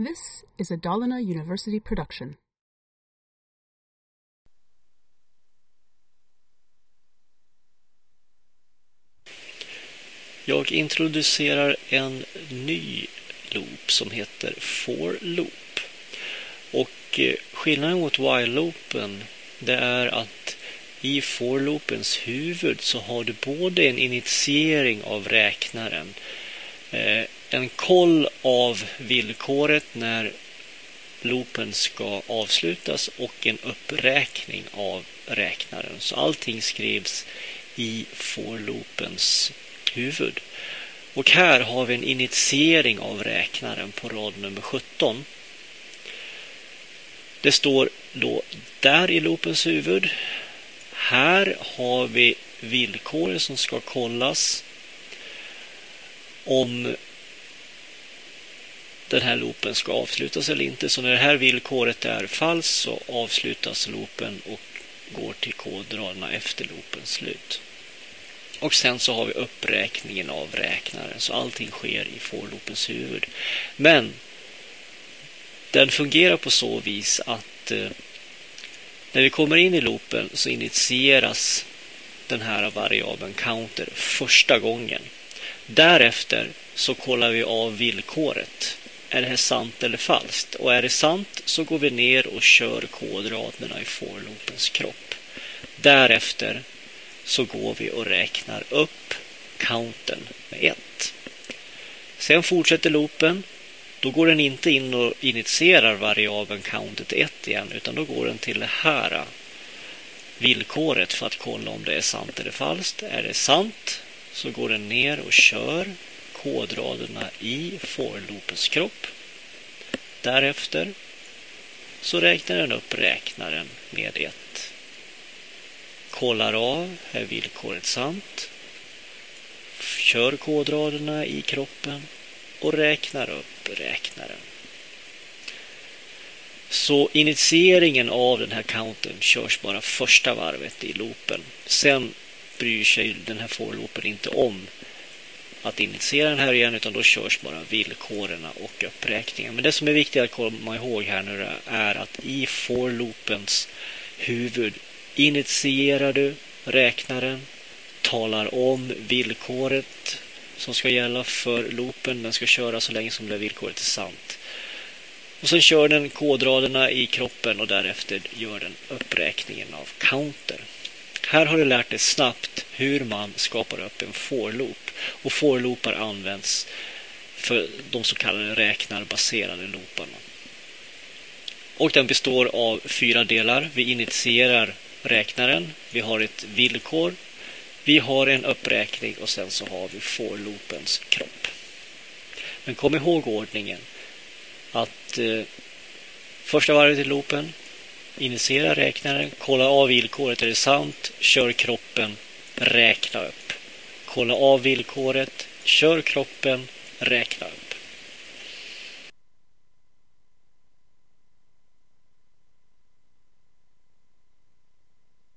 This is a Dalarna University production. Jag introducerar en ny loop som heter for loop. Och eh, skillnaden mot while-loopen det är att i for-loopens huvud så har du både en initiering av räknaren, eh, en koll av villkoret när loopen ska avslutas och en uppräkning av räknaren. Så allting skrivs i for-loopens huvud. Och här har vi en initiering av räknaren på rad nummer 17. Det står då där i loopens huvud. Här har vi villkoret som ska kollas om den här loopen ska avslutas eller inte. Så när det här villkoret är falskt så avslutas loopen och går till kodraderna efter loopens slut. Och sen så har vi uppräkningen av räknaren. Så allting sker i for-loopens huvud. Men den fungerar på så vis att eh, när vi kommer in i loopen så initieras den här variabeln counter första gången. Därefter så kollar vi av villkoret. Är det här sant eller falskt? Och är det sant så går vi ner och kör kodraderna i for-loopens kropp. Därefter så går vi och räknar upp counten med 1. Sen fortsätter loopen. Då går den inte in och initierar variabeln countet 1 igen utan då går den till det här villkoret för att kolla om det är sant eller falskt. Är det sant så går den ner och kör kodraderna i for-loopens kropp. Därefter så räknar den upp räknaren med 1 kollar av, är villkoret sant? Kör kodraderna i kroppen och räknar upp räknaren. Så initieringen av den här counten körs bara första varvet i loopen. Sen bryr sig den här for-loopen inte om att initiera den här igen utan då körs bara villkoren och uppräkningen. Men det som är viktigt att komma ihåg här nu är att i for-loopens huvud initierar du räknaren, talar om villkoret som ska gälla för loopen. Den ska köra så länge som det villkoret är sant. Och sen kör den kodraderna i kroppen och därefter gör den uppräkningen av counter. Här har du lärt dig snabbt hur man skapar upp en for-loop. Och for-loopar används för de så kallade räknarbaserade looparna. Och den består av fyra delar. Vi initierar räknaren. Vi har ett villkor. Vi har en uppräkning och sen så har vi for-loopens kropp. Men kom ihåg ordningen att eh, första varvet i loopen initiera räknaren, kolla av villkoret, är det sant? Kör kroppen, räkna upp. Kolla av villkoret, kör kroppen, räkna upp.